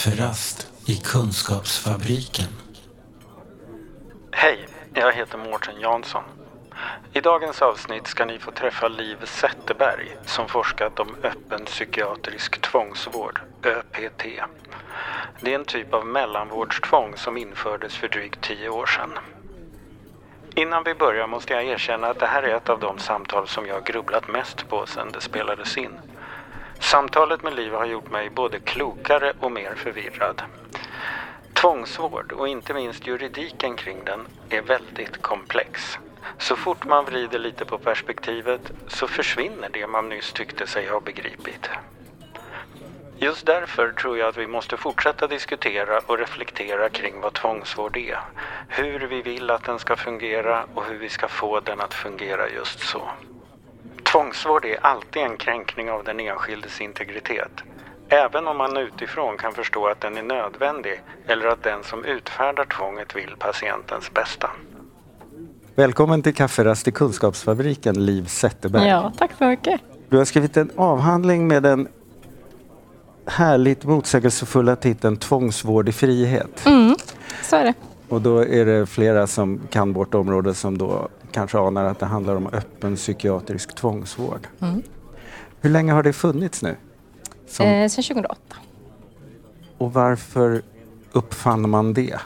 Kafferast i Kunskapsfabriken. Hej, jag heter Mårten Jansson. I dagens avsnitt ska ni få träffa Liv Zetterberg som forskat om öppen psykiatrisk tvångsvård, ÖPT. Det är en typ av mellanvårdstvång som infördes för drygt tio år sedan. Innan vi börjar måste jag erkänna att det här är ett av de samtal som jag grubblat mest på sedan det spelades in. Samtalet med Liv har gjort mig både klokare och mer förvirrad. Tvångsvård och inte minst juridiken kring den är väldigt komplex. Så fort man vrider lite på perspektivet så försvinner det man nyss tyckte sig ha begripit. Just därför tror jag att vi måste fortsätta diskutera och reflektera kring vad tvångsvård är. Hur vi vill att den ska fungera och hur vi ska få den att fungera just så. Tvångsvård är alltid en kränkning av den enskildes integritet. Även om man utifrån kan förstå att den är nödvändig eller att den som utfärdar tvånget vill patientens bästa. Välkommen till kafferast i Kunskapsfabriken, Liv Zetterberg. Ja, tack så mycket. Du har skrivit en avhandling med den härligt motsägelsefulla titeln Tvångsvård i frihet. Mm, så är det. Och då är det flera som kan vårt område som då kanske anar att det handlar om öppen psykiatrisk tvångsvård. Mm. Hur länge har det funnits nu? Som, Eh, sen 2008. och varför uppfann man det?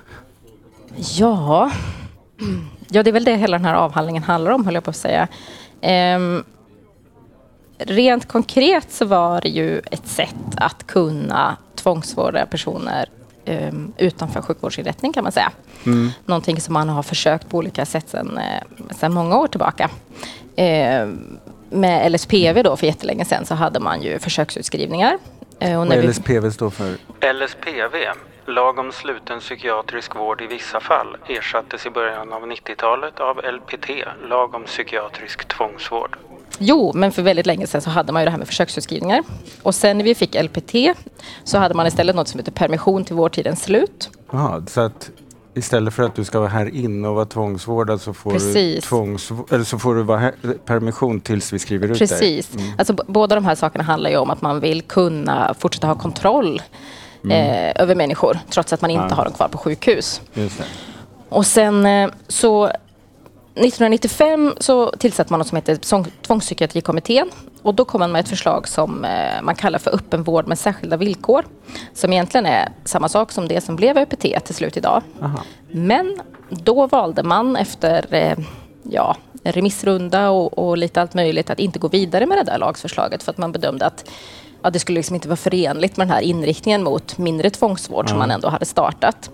Ja. ja, det är väl det hela den här avhandlingen handlar om, höll jag på att säga. Ehm, rent konkret så var det ju ett sätt att kunna tvångsvårda personer utanför sjukvårdsinrättning kan man säga. Mm. Någonting som man har försökt på olika sätt sedan, eh, sedan många år tillbaka. Ehm, med LSPV då för jättelänge sedan så hade man ju försöksutskrivningar. Eh, och när Vad LSPV står för? LSPV, lag om sluten psykiatrisk vård i vissa fall, ersattes i början av 90-talet av LPT, lag om psykiatrisk tvångsvård. Jo, men för väldigt länge sedan så hade man ju det här med försöksutskrivningar. Och sen när vi fick LPT så hade man istället något som heter permission till vårdtidens slut. Jaha, så att istället för att du ska vara här inne och vara tvångsvårdad så får, du, Precis. tvångs, eller så får du vara här, permission tills vi skriver ut dig. Precis. Alltså, b- båda de här sakerna handlar ju om att man vill kunna fortsätta ha kontroll eh, över människor trots att man inte Ja. har dem kvar på sjukhus. Och sen eh, så 1995 så tillsatte man något som heter Tvång- Tvångspsykiatrikommittén. Och då kom man med ett förslag som eh, man kallar för öppen vård med särskilda villkor. Som egentligen är samma sak som det som blev ÖPT till slut idag. Aha. Men då valde man efter eh, ja, remissrunda och, och lite allt möjligt att inte gå vidare med det där lagsförslaget för att man bedömde att ja, det skulle liksom inte vara förenligt med den här inriktningen mot mindre tvångsvård som man ändå hade startat.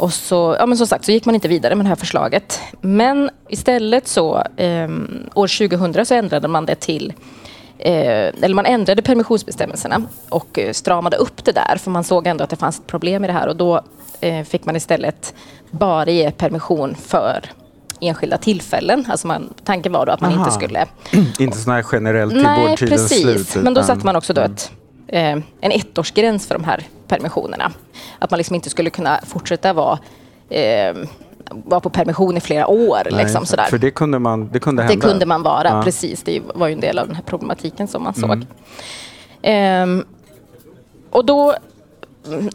Och så, ja men som sagt så gick man inte vidare med det här förslaget. Men istället så ehm, år 2000 så ändrade man det till Eh, eller man ändrade permissionsbestämmelserna och eh, stramade upp det där för man såg ändå att det fanns ett problem i det här och då eh, fick man istället bara ge permission för enskilda tillfällen. Alltså man, tanken var då att man Aha. inte skulle... Inte sån här generellt till Nej, vårdtidens precis. slut. Men då satte man också då ett, eh, en ettårsgräns för de här permissionerna. Att man liksom inte skulle kunna fortsätta vara, eh, vara på permission i flera år. Nej, liksom, sådär. För det kunde, man, det kunde Det hända? kunde man vara, Ja. precis. Det var ju en del av den här problematiken som man Mm. såg. Ehm, och då,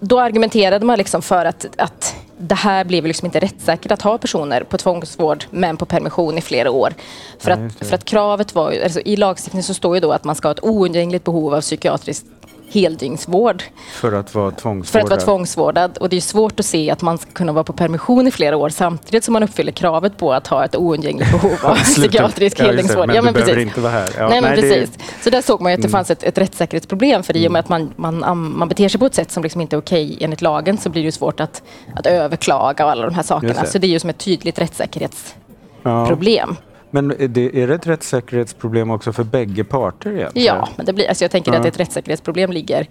då argumenterade man liksom för att, att det här blev liksom inte rättssäkert att ha personer på tvångsvård men på permission i flera år. För, det. att, för att kravet var alltså I lagstiftningen så står ju då att man ska ha ett oundgängligt behov av psykiatrisk heldygnsvård För att vara för tvångsvårdad? att vara tvångsvårdad. Och det är svårt att se att man ska kunna vara på permission i flera år samtidigt som man uppfyller kravet på att ha ett oundgängligt behov av psykiatrisk Ja, det. heldygnsvård. Men Ja, du men behöver precis. inte vara här. Ja, nej, men nej, det- Mm. precis. Så där såg man att det fanns ett, ett rättssäkerhetsproblem. För i och med att man, man, man beter sig på ett sätt som liksom inte är okej enligt lagen så blir det svårt att, att överklaga och alla de här sakerna. det. Så det är ju som ett tydligt rättssäkerhetsproblem. Ja. Men är det, är det ett rättssäkerhetsproblem också för bägge parter egentligen? Ja, men det blir, alltså jag tänker Ja. att ett rättssäkerhetsproblem ligger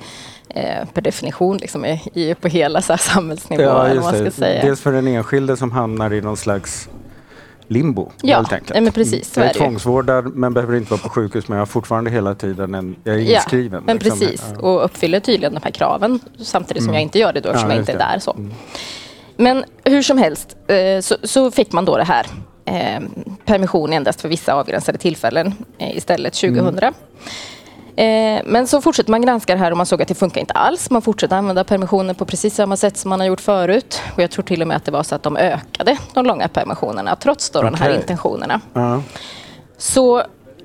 eh, per definition liksom i, i, på hela så här samhällsnivå. Ja, man ska det. säga. Dels för den enskilde som hamnar i någon slags limbo. Ja, helt enkelt. men precis, jag är, tvångsvårdad men behöver inte vara på sjukhus men jag har fortfarande hela tiden en, jag är inskriven. men liksom. precis. Ja. Mm. Och uppfyller tydligen de här kraven samtidigt som jag inte gör det då eftersom Ja, jag inte är där. Så. Men hur som helst eh, så, så fick man då det här eh, permission endast för vissa avgränsade tillfällen eh, istället Mm. 2000. Eh, men så fortsätter man granska det här och man såg att det funkar inte alls. Man fortsätter använda permissioner på precis samma sätt som man har gjort förut. Och jag tror till och med att det var så att de ökade de långa permissionerna trots då de här intentionerna. Ja. Så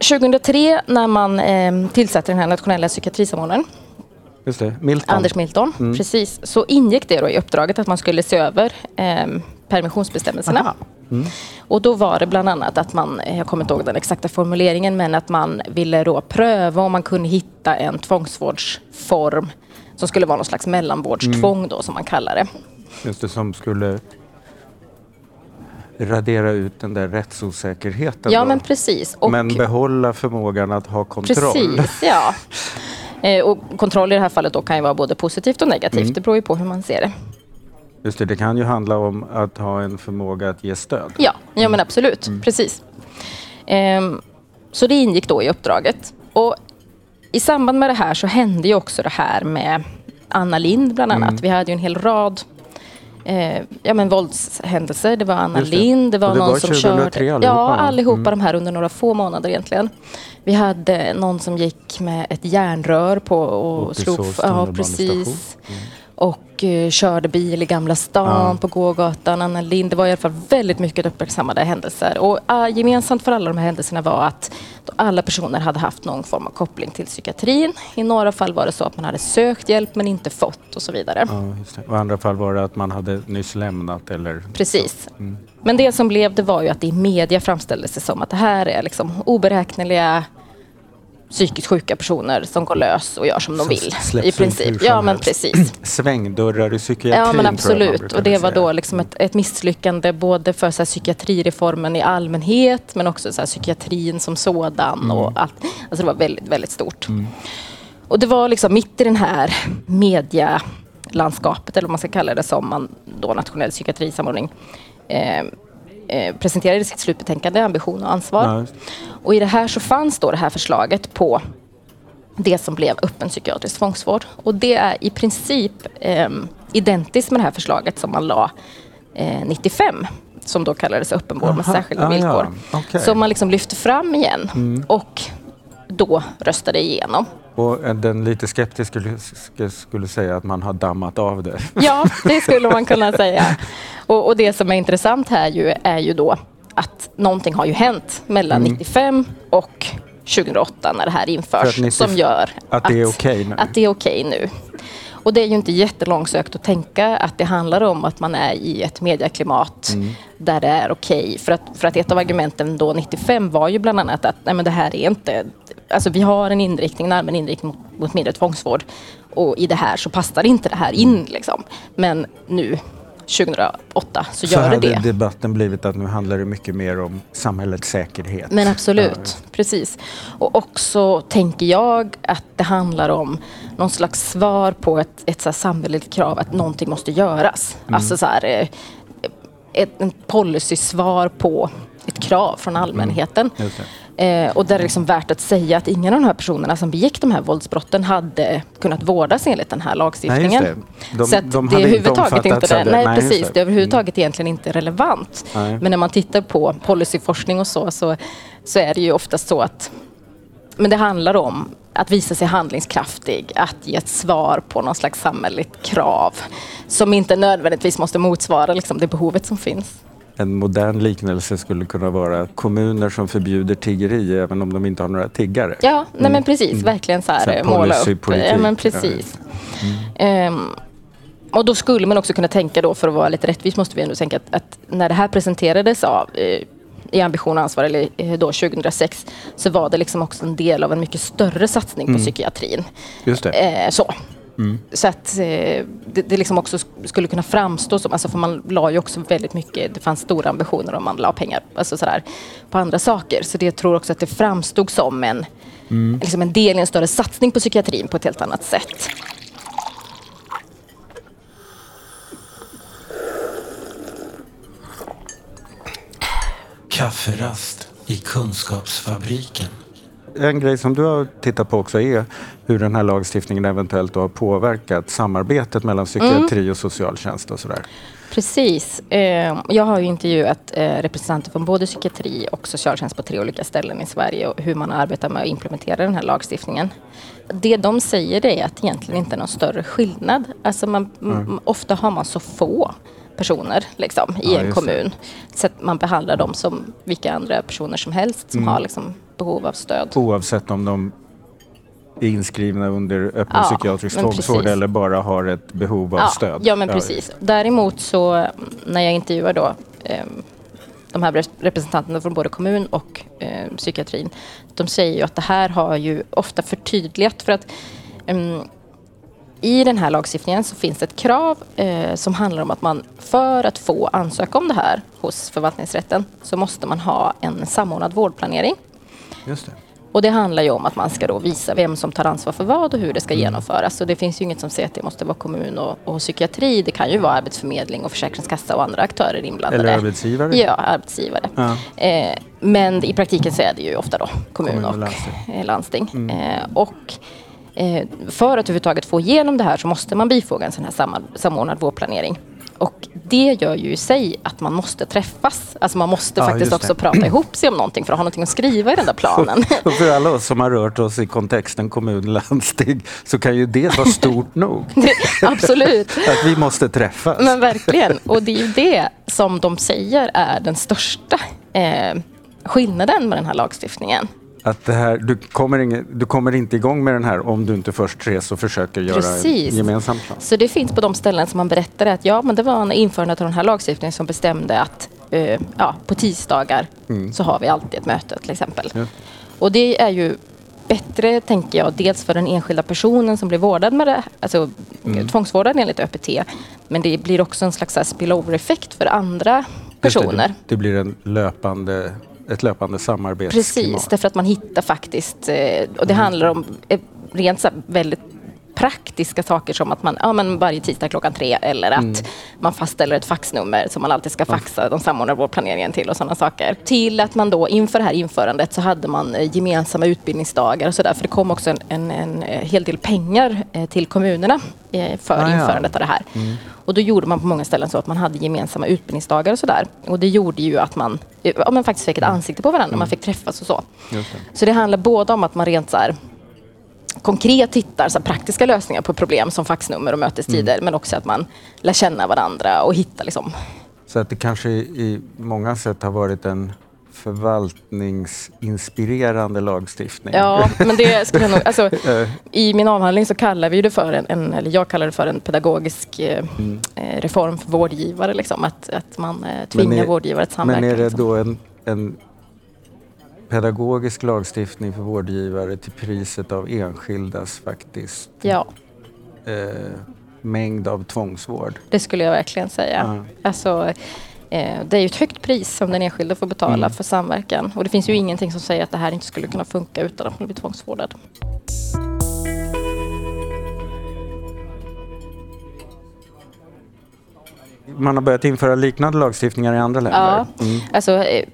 2003 när man eh, tillsatte den här nationella psykiatrisamordnaren, Just det. Milton. Anders Milton, Mm. precis, så ingick det då i uppdraget att man skulle se över eh, permissionsbestämmelserna. Aha. Mm. Och då var det bland annat att man, jag kommer inte ihåg den exakta formuleringen, men att man ville då pröva om man kunde hitta en tvångsvårdsform som skulle vara någon slags mellanvårdstvång Mm. då som man kallar det. Just det, som skulle radera ut den där rättsosäkerheten. Ja då. men precis. Och Men behålla förmågan att ha kontroll. Precis, ja. Eh, och kontroll i det här fallet då kan ju vara både positivt och negativt. Mm. Det beror ju på hur man ser det. Just det, det kan ju handla om att ha en förmåga att ge stöd. Ja, ja men absolut. Mm. Precis. Ehm, så det ingick då i uppdraget. Och i samband med det här så hände ju också det här med Anna Lind bland annat. Mm. Vi hade ju en hel rad eh, ja, men våldshändelser. Det var Anna Just det. Lind, det var Och det någon var som 2003 körde... allihopa, Ja, va? allihopa Mm. de här under några få månader egentligen. Vi hade någon som gick med ett järnrör på och i slog... Ja, precis. Och eh, körde bil i Gamla stan Ja. på gågatan. Anna Lind. Det var i alla fall väldigt mycket uppmärksammade händelser. Och uh, gemensamt för alla de här händelserna var att alla personer hade haft någon form av koppling till psykiatrin. I några fall var det så att man hade sökt hjälp men inte fått och så vidare. Ja. Och I andra fall var det att man hade nyss lämnat eller... Precis. Mm. Men det som blev det var ju att det i media framställdes det som att det här är liksom oberäkneliga psykiskt sjuka personer som går lös och gör som de vill. I princip. Ja men precis. Svängdörrar i psykiatrin Ja men absolut. Och det var då liksom ett, ett misslyckande både för så här, psykiatrireformen i allmänhet men också så här, psykiatrin som sådan. Mm. Och allt. Alltså det var väldigt, väldigt stort. Och det var liksom mitt i den här medialandskapet eller vad man ska kalla det som man då nationell psykiatrisamordning eh, eh, presenterade sitt slutbetänkande Ambition och ansvar. Ja, just- Och i det här så fanns då det här förslaget på det som blev öppen psykiatrisk tvångsvård. Och det är i princip eh, identiskt med det här förslaget som man la eh, 95 som då kallades öppenvård med Aha, särskilda ja, ja. villkor. Okej. Som man liksom lyfte fram igen Mm. och då röstade igenom. Och eh, den lite skeptiska skulle, säga att man har dammat av det. Ja, det skulle man kunna säga. Och, och det som är intressant här ju, är ju då att någonting har ju hänt mellan 95 och 2008 när det här För införs att 90 som gör att det är okej nu. Att det är okej nu. Och det är ju inte jättelångsökt att tänka att det handlar om att man är i ett medieklimat Mm. där det är okej. För, att, för att ett av argumenten då 95 var ju bland annat att nej men det här är inte... Alltså vi har en inriktning, en allmän inriktning mot, mot mindre tvångsvård. Och i det här så passar inte det här in liksom. Men nu 2008 så, Så gör det hade det. debatten blivit att nu handlar det mycket mer om samhällets säkerhet. Men absolut, precis. Och också tänker jag att det handlar om någon slags svar på ett, ett så samhälleligt krav att någonting måste göras. Alltså så här, eh, ett en policysvar på ett krav från allmänheten. Just det. Eh, och där är det liksom värt att säga att ingen av de här personerna som begick de här våldsbrotten hade kunnat vårdas enligt den här lagstiftningen. Nej. De- så att de det är inte överhuvudtaget det. Nej, Nej, precis. det. Det är överhuvudtaget egentligen inte relevant. Nej. Men när man tittar på policyforskning och så, så, så är det ju oftast så att men det handlar om att visa sig handlingskraftig, att ge ett svar på någon slags samhälleligt krav som inte nödvändigtvis måste motsvara liksom, det behovet som finns. En modern liknelse skulle kunna vara kommuner som förbjuder tiggeri även om de inte har några tiggare. Ja, nej men precis. Verkligen så här, Så här måla upp. Ja, men precis. Ehm, och då skulle man också kunna tänka då, för att vara lite rättvis, måste vi ändå tänka att, att när det här presenterades av eh, i Ambition och ansvar, eller eh, då 2006, så var det liksom också en del av en mycket större satsning på psykiatrin. Just det. Eh, så. Så att eh, det, det liksom också sk- skulle kunna framstå som, alltså för man la ju också väldigt mycket, det fanns stora ambitioner om man la pengar alltså sådär, på andra saker. Så det jag tror också att det framstod som en, liksom en del i en större satsning på psykiatrin på ett helt annat sätt. Kafferast i Kunskapsfabriken. En grej som du har tittat på också är hur den här lagstiftningen eventuellt har påverkat samarbetet mellan psykiatri Mm. och socialtjänst och sådär. Precis. Eh, Jag har ju intervjuat eh, representanter från både psykiatri och socialtjänst på tre olika ställen i Sverige och hur man arbetar med att implementera den här lagstiftningen. Det de säger är att det egentligen inte är någon större skillnad. Alltså man, m- ofta har man så få personer liksom, i Ja, en kommun. Så att man behandlar dem som vilka andra personer som helst som Mm. har liksom, behov av stöd. Oavsett om de är inskrivna under öppen Ja, psykiatrisk tvångsvård eller bara har ett behov av ja, stöd. Ja, men precis. Däremot så mm, när jag intervjuar då ehm, de här rep- representanterna från både kommun och eh, psykiatrin, de säger ju att det här har ju ofta förtydligat för att ehm, i den här lagstiftningen så finns det ett krav eh, som handlar om att man för att få ansöka om det här hos förvaltningsrätten så måste man ha en samordnad vårdplanering. Just det. Och det handlar ju om att man ska då visa vem som tar ansvar för vad och hur det ska Mm. genomföras. Så det finns ju inget som säger att det måste vara kommun och, och psykiatri. Det kan ju vara arbetsförmedling och försäkringskassa och andra aktörer inblandade. Eller arbetsgivare. Ja, arbetsgivare. Ja. Eh, men i praktiken så är det ju ofta då kommun, Kommun och och, landsting. eh, landsting. Eh, och eh, för att överhuvudtaget få igenom det här så måste man bifoga en sån här samordnad vårdplanering. Och det gör ju i sig att man måste träffas. Alltså man måste Ja, faktiskt det. också prata ihop sig om någonting för att ha någonting att skriva i den där planen. Och för alla oss som har rört oss i kontexten kommun-landsting så kan ju det vara stort nog. Absolut. Att vi måste träffas. Men verkligen. Och det är ju det som de säger är den största eh, skillnaden med den här lagstiftningen. Att det här, du, kommer ingen, du kommer inte igång med den här om du inte först ses och försöker göra Precis. en gemensam plan. Så det finns på de ställen som man berättar att ja, men det var en införandet av den här lagstiftningen som bestämde att eh, ja, på tisdagar så har vi alltid ett möte till exempel. Ja. Och det är ju bättre, tänker jag, dels för den enskilda personen som blir vårdad med det, alltså tvångsvårdad enligt ÖPT, men det blir också en slags spillover-effekt för andra personer. Det, det blir en löpande, ett löpande samarbetsklimat. Precis, därför att man hittar faktiskt, eh, och det handlar om eh, rent så väldigt praktiska saker som att man ja, men varje tisdag klockan tre eller att man fastställer ett faxnummer som man alltid ska faxa de samordnar vårdplaneringen till och sådana saker. Till att man då inför det här införandet så hade man eh, gemensamma utbildningsdagar och sådär för det kom också en, en, en hel del pengar till kommunerna för Ah, ja. införandet av det här. Och då gjorde man på många ställen så att man hade gemensamma utbildningsdagar och sådär. Och det gjorde ju att man, eh, ja, man faktiskt fick ett ansikte på varandra, man fick träffas och så. Det. Så det handlar både om att man rent så här, konkret hittar så praktiska lösningar på problem som faxnummer och mötestider, men också att man lär känna varandra och hittar liksom, Så att det kanske i många sätt har varit en förvaltningsinspirerande lagstiftning. Ja, men det skulle jag nog... Alltså, I min avhandling så kallar vi det för en, en eller jag kallar det för en pedagogisk eh, eh, reform för vårdgivare. Liksom, att, att man eh, tvingar är- vårdgivare att samverka. Men är det liksom. då en, en pedagogisk lagstiftning för vårdgivare till priset av enskildas faktiskt Ja, eh, mängd av tvångsvård? det skulle jag verkligen säga. Ja. Alltså, det är ju ett högt pris som den enskilde får betala Mm. för samverkan. Och det finns ju ingenting som säger att det här inte skulle kunna funka utan att man blir tvångsvårdad. Man har börjat införa liknande lagstiftningar i andra länder. Ja, Mm. alltså, eh,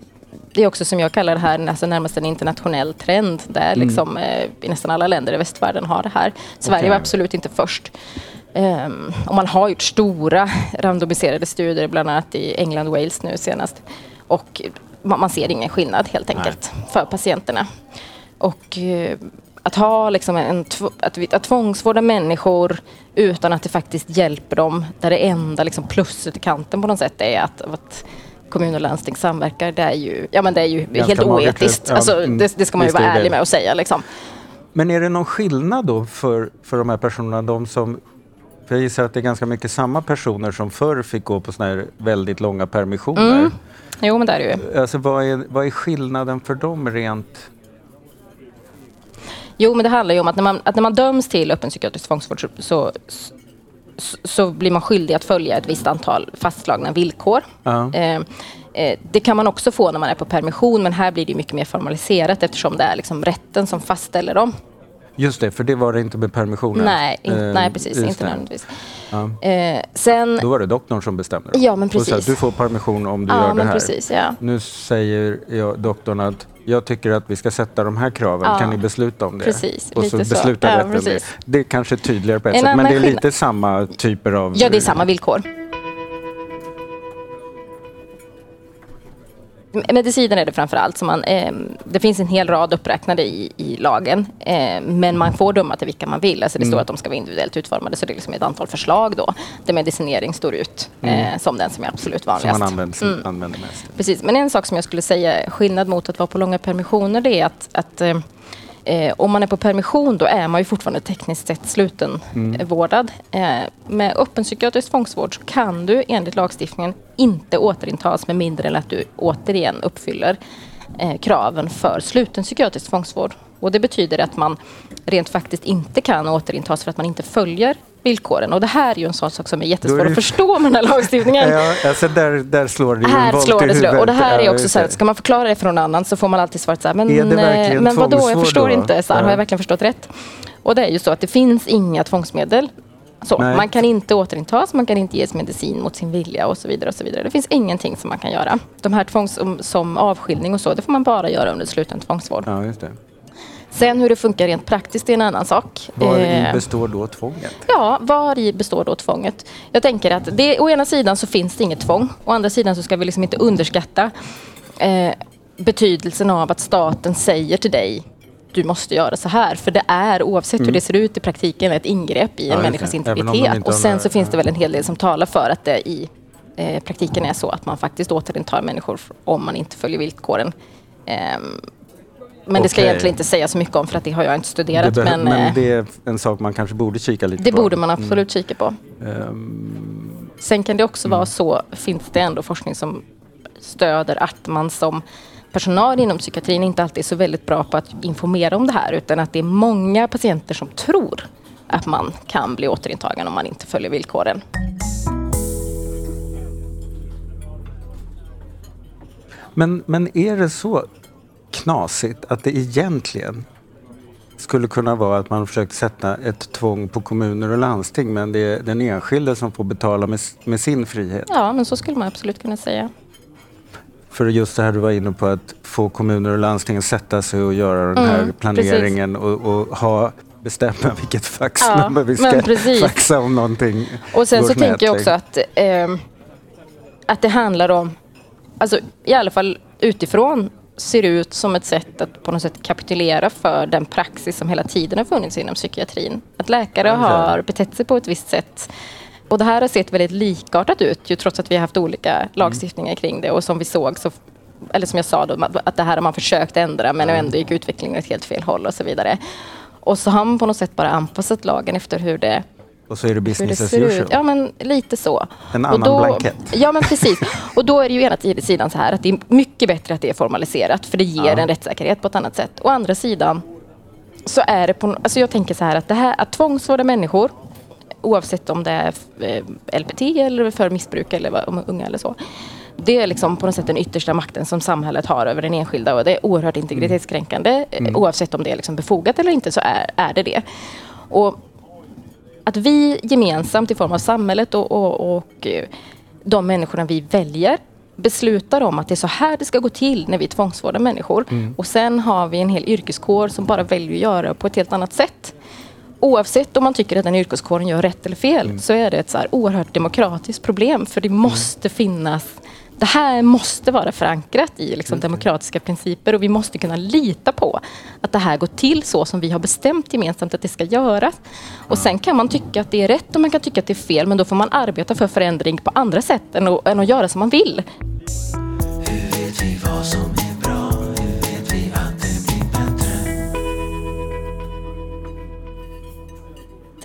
det är också som jag kallar det här alltså närmast en internationell trend där Mm. liksom, eh, i nästan alla länder i västvärlden har det här. Sverige Okej. var absolut inte först. Ehm, och man har gjort stora randomiserade studier, bland annat i England och Wales nu senast. Och man, man ser ingen skillnad helt enkelt för patienterna. Och eh, att ha liksom en, att, vi- att tvångsvårda människor utan att det faktiskt hjälper dem, där det enda liksom plusset i kanten på något sätt är att, att kommun och landsting samverkar, det är ju, ja, men det är ju Ganska helt oetiskt. ja. Alltså, Mm. det, det ska man ju vara ärlig med att säga. Liksom. Men är det någon skillnad då för, för de här personerna, de som för jag gissar att det är ganska mycket samma personer som förr fick gå på såna här väldigt långa permissioner. Mm. Jo, men det är det ju. Alltså vad är, vad är skillnaden för dem rent? Jo, men det handlar ju om att när man, att när man döms till öppen psykiatrisk tvångsvård så, så, så, blir man skyldig att följa ett visst antal fastslagna villkor. Ja. Eh, eh, det kan man också få när man är på permission, men här blir det mycket mer formaliserat eftersom det är liksom rätten som fastställer dem. Just det, för det var det inte med permissionen. Nej, in, Eh, nej precis. Inte det. nödvändigtvis. Ja. Eh, sen... Då var det doktorn som bestämde? Då. Ja, men precis. du får permission om du Ja, gör det här. precis, ja. Nu säger jag, doktorn att jag tycker att vi ska sätta de här kraven. Ja. Kan ni besluta om det? Precis, Och så lite så. beslutar Ja, rätten det. Det är kanske tydligare på ett En sätt, men det är skillnad- lite samma typer av... Ja, det är samma villkor. Medicinen är det framför allt. Man, eh, det finns en hel rad uppräknade i, i lagen, eh, men man får döma till vilka man vill. Alltså det står att de ska vara individuellt utformade, så det är liksom ett antal förslag då, där medicinering står ut eh, som den som är absolut som vanligast. man använder, använder mest. Precis, men en sak som jag skulle säga skillnad mot att vara på långa permissioner, det är att, att eh, Eh, om man är på permission då är man ju fortfarande tekniskt sett slutenvårdad. Eh, med öppen psykiatrisk tvångsvård så kan du enligt lagstiftningen inte återintas med mindre än att du återigen uppfyller eh, kraven för sluten psykiatrisk tvångsvård. Och det betyder att man rent faktiskt inte kan återintas för att man inte följer villkoren. Och det här är ju en sån sak som är jättesvår är det- att förstå med den här lagstiftningen. Ja, alltså där, där slår det Här slår det slå. huvudet. Och det här är också så här, ska man förklara det för någon annan så får man alltid svaret så här, men, eh, men vadå, jag förstår då? inte. Så här, Ja. Har jag verkligen förstått rätt? Och det är ju så att det finns inga tvångsmedel. Så, Nej. man kan inte återintas, man kan inte ges medicin mot sin vilja och så vidare. och så vidare. Det finns ingenting som man kan göra. De här tvångs som, som avskiljning och så, det får man bara göra under sluten tvångsvård. Ja, just det. Sen hur det funkar rent praktiskt är en annan sak. Var Eh, består då tvånget? Ja, var i består då tvånget? Jag tänker att det, å ena sidan så finns det inget tvång. Å andra sidan så ska vi liksom inte underskatta eh, betydelsen av att staten säger till dig du måste göra så här. För det är, oavsett hur det ser ut i praktiken, ett ingrepp i Mm. Ja, en människas integritet. inte Och sen så finns det väl en hel del som talar för att det i eh, praktiken är så att man faktiskt återintar människor om man inte följer villkoren. Ehm, men det ska jag egentligen inte säga så mycket om för att det har jag inte Det studerat. behö- men men eh, det är en sak man kanske borde kika lite det på. borde man absolut kika på. Ehm, Sen kan det också Mm. vara så, finns det ändå forskning som stöder att man som personal inom psykiatrin inte alltid är så väldigt bra på att informera om det här utan att det är många patienter som tror att man kan bli återintagen om man inte följer villkoren. Men, men är det så knasigt att det egentligen skulle kunna vara att man försökt sätta ett tvång på kommuner och landsting men det är den enskilde som får betala med, med sin frihet? Ja, men så skulle man absolut kunna säga. För just det här du var inne på att få kommuner och landsting att sätta sig och göra den här Mm, planeringen och, och ha, bestämma vilket faxnummer vi men ska faxa om någonting Och sen så snett, tänker jag också liksom. att, ehm, att det handlar om, alltså i alla fall utifrån ser ut som ett sätt att på något sätt kapitulera för den praxis som hela tiden har funnits inom psykiatrin. Att läkare har betett sig på ett visst sätt. Och det här har sett väldigt likartat ut ju trots att vi har haft olika lagstiftningar kring det och som vi såg så eller som jag sa då, att det här har man försökt ändra men ändå gick utvecklingen åt helt fel håll och så vidare. Och så har man på något sätt bara anpassat lagen efter hur det Och så är det business as usual. ut. Ja, men lite så. En Och annan då, blankett. Ja, men precis. Och då är det ju ena sidan så här att det är mycket bättre att det är formaliserat för det ger Ja. en rättssäkerhet på ett annat sätt. Å andra sidan så är det på, alltså jag tänker så här att det här att tvångsvårda människor oavsett om det är eh, LPT eller för missbruk eller om unga eller så. Det är liksom på något sätt den yttersta makten som samhället har över den enskilda och det är oerhört integritetskränkande. Eh, Oavsett om det är liksom befogat eller inte så är, är det det. Och att vi gemensamt i form av samhället och, och, och eh, de människorna vi väljer beslutar om att det är så här det ska gå till när vi tvångsvårdar människor. Och sen har vi en hel yrkeskår som bara väljer att göra på ett helt annat sätt. Oavsett om man tycker att den yrkeskåren gör rätt eller fel så är det ett så oerhört demokratiskt problem för det måste finnas det här måste vara förankrat i liksom demokratiska principer och vi måste kunna lita på att det här går till så som vi har bestämt gemensamt att det ska göras. Och sen kan man tycka att det är rätt och man kan tycka att det är fel men då får man arbeta för förändring på andra sätt än att, än att göra som man vill. Hur vet vi vad som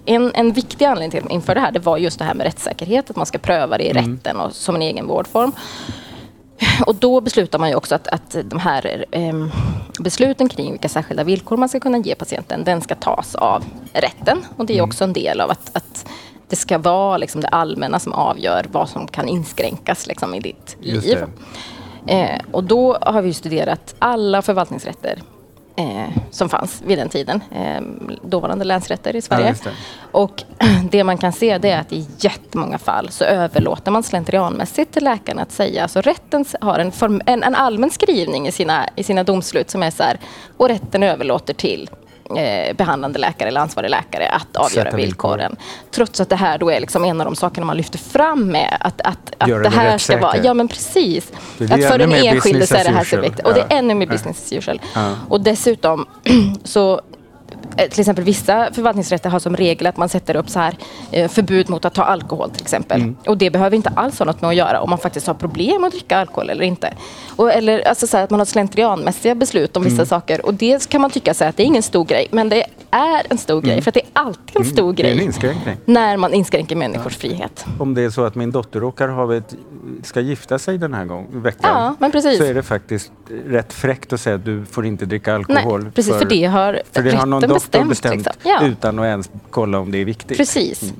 En, en viktig anledning till att man införde det här det var just det här med rättssäkerhet, att man ska pröva det i rätten och som en egen vårdform. Och då beslutar man ju också att, att de här em, besluten kring vilka särskilda villkor man ska kunna ge patienten, den ska tas av rätten. Och det är också en del av att, att det ska vara liksom det allmänna som avgör vad som kan inskränkas liksom, i ditt liv. Eh, och då har vi studerat alla förvaltningsrätter eh, som fanns vid den tiden. Eh, dåvarande länsrätter i Ja, Sverige. just det. och det man kan se det är att i jättemånga fall så överlåter man slentrianmässigt till läkarna att säga. Alltså rätten har en, form, en, en allmän skrivning i sina, i sina domslut som är så här. Och rätten överlåter till eh, behandlande läkare eller ansvarig läkare att avgöra Sätta villkor. villkoren. Trots att det här då är liksom en av de sakerna man lyfter fram med att, att, att det det här ska vara... Ja men precis. Är Att för den enskilde så är det här viktigt. Och det är ännu mer business as usual. Och dessutom så till exempel vissa förvaltningsrätter har som regel att man sätter upp så här eh, förbud mot att ta alkohol till exempel. Mm. Och det behöver inte alls ha något med att göra om man faktiskt har problem att dricka alkohol eller inte. Och, eller alltså så här, att man har slentrianmässiga beslut om vissa Mm. saker. Och det kan man tycka så här, att det är ingen stor grej. Men det är en stor grej. För att det är alltid en stor Mm. Det är en grej inskränkning. när man inskränker människors frihet. Om det är så att min dotter råkar ha ett, ska gifta sig den här gången, veckan, Ja, men precis. så är det faktiskt rätt fräckt att säga att du får inte dricka alkohol. Nej, precis, för, det har för det har någon doktor bestämt. bestämt, liksom. ja. utan att ens kolla om det är viktigt. Precis.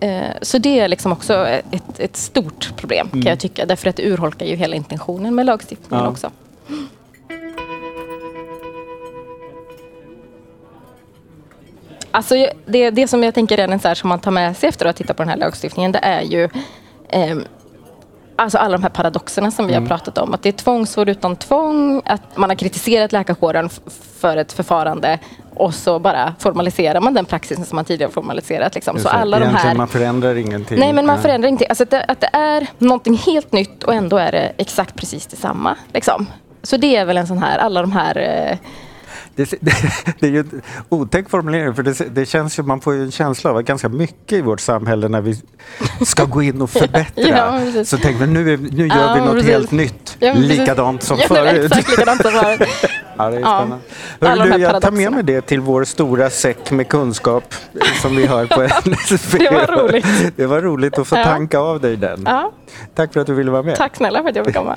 Eh, Så det är liksom också ett, ett stort problem kan jag tycka. Därför att det urholkar ju hela intentionen med lagstiftningen Ja. också. Alltså det, det som jag tänker är så här som man tar med sig efter att ha tittat på den här lagstiftningen, det är ju ehm, Alltså alla de här paradoxerna som vi har pratat om. Att det är tvångsvård utan tvång, att man har kritiserat läkarkåren för ett förfarande och så bara formaliserar man den praxisen som man tidigare formaliserat. Liksom. Så alla de här... man förändrar ingenting. Nej, men man förändrar inte. Alltså att, det, att det är någonting helt nytt och ändå är det exakt precis detsamma. Liksom. Så det är väl en sån här, alla de här... Eh, Det, det, det är ju en otäck formulering för det, det känns ju, man får ju en känsla av att ganska mycket i vårt samhälle när vi ska gå in och förbättra Ja, så tänker vi nu, nu gör Ja, vi något precis. helt nytt, Ja, likadant som ja, förut. Exakt likadant som förut. Ja, det är Ja. spännande. Här du, jag tar med mig det till vår stora säck med kunskap som vi har på NSB. Det var roligt. Det var roligt att få tanka av dig den. Tack för att du ville vara med. tack snälla för att jag fick komma.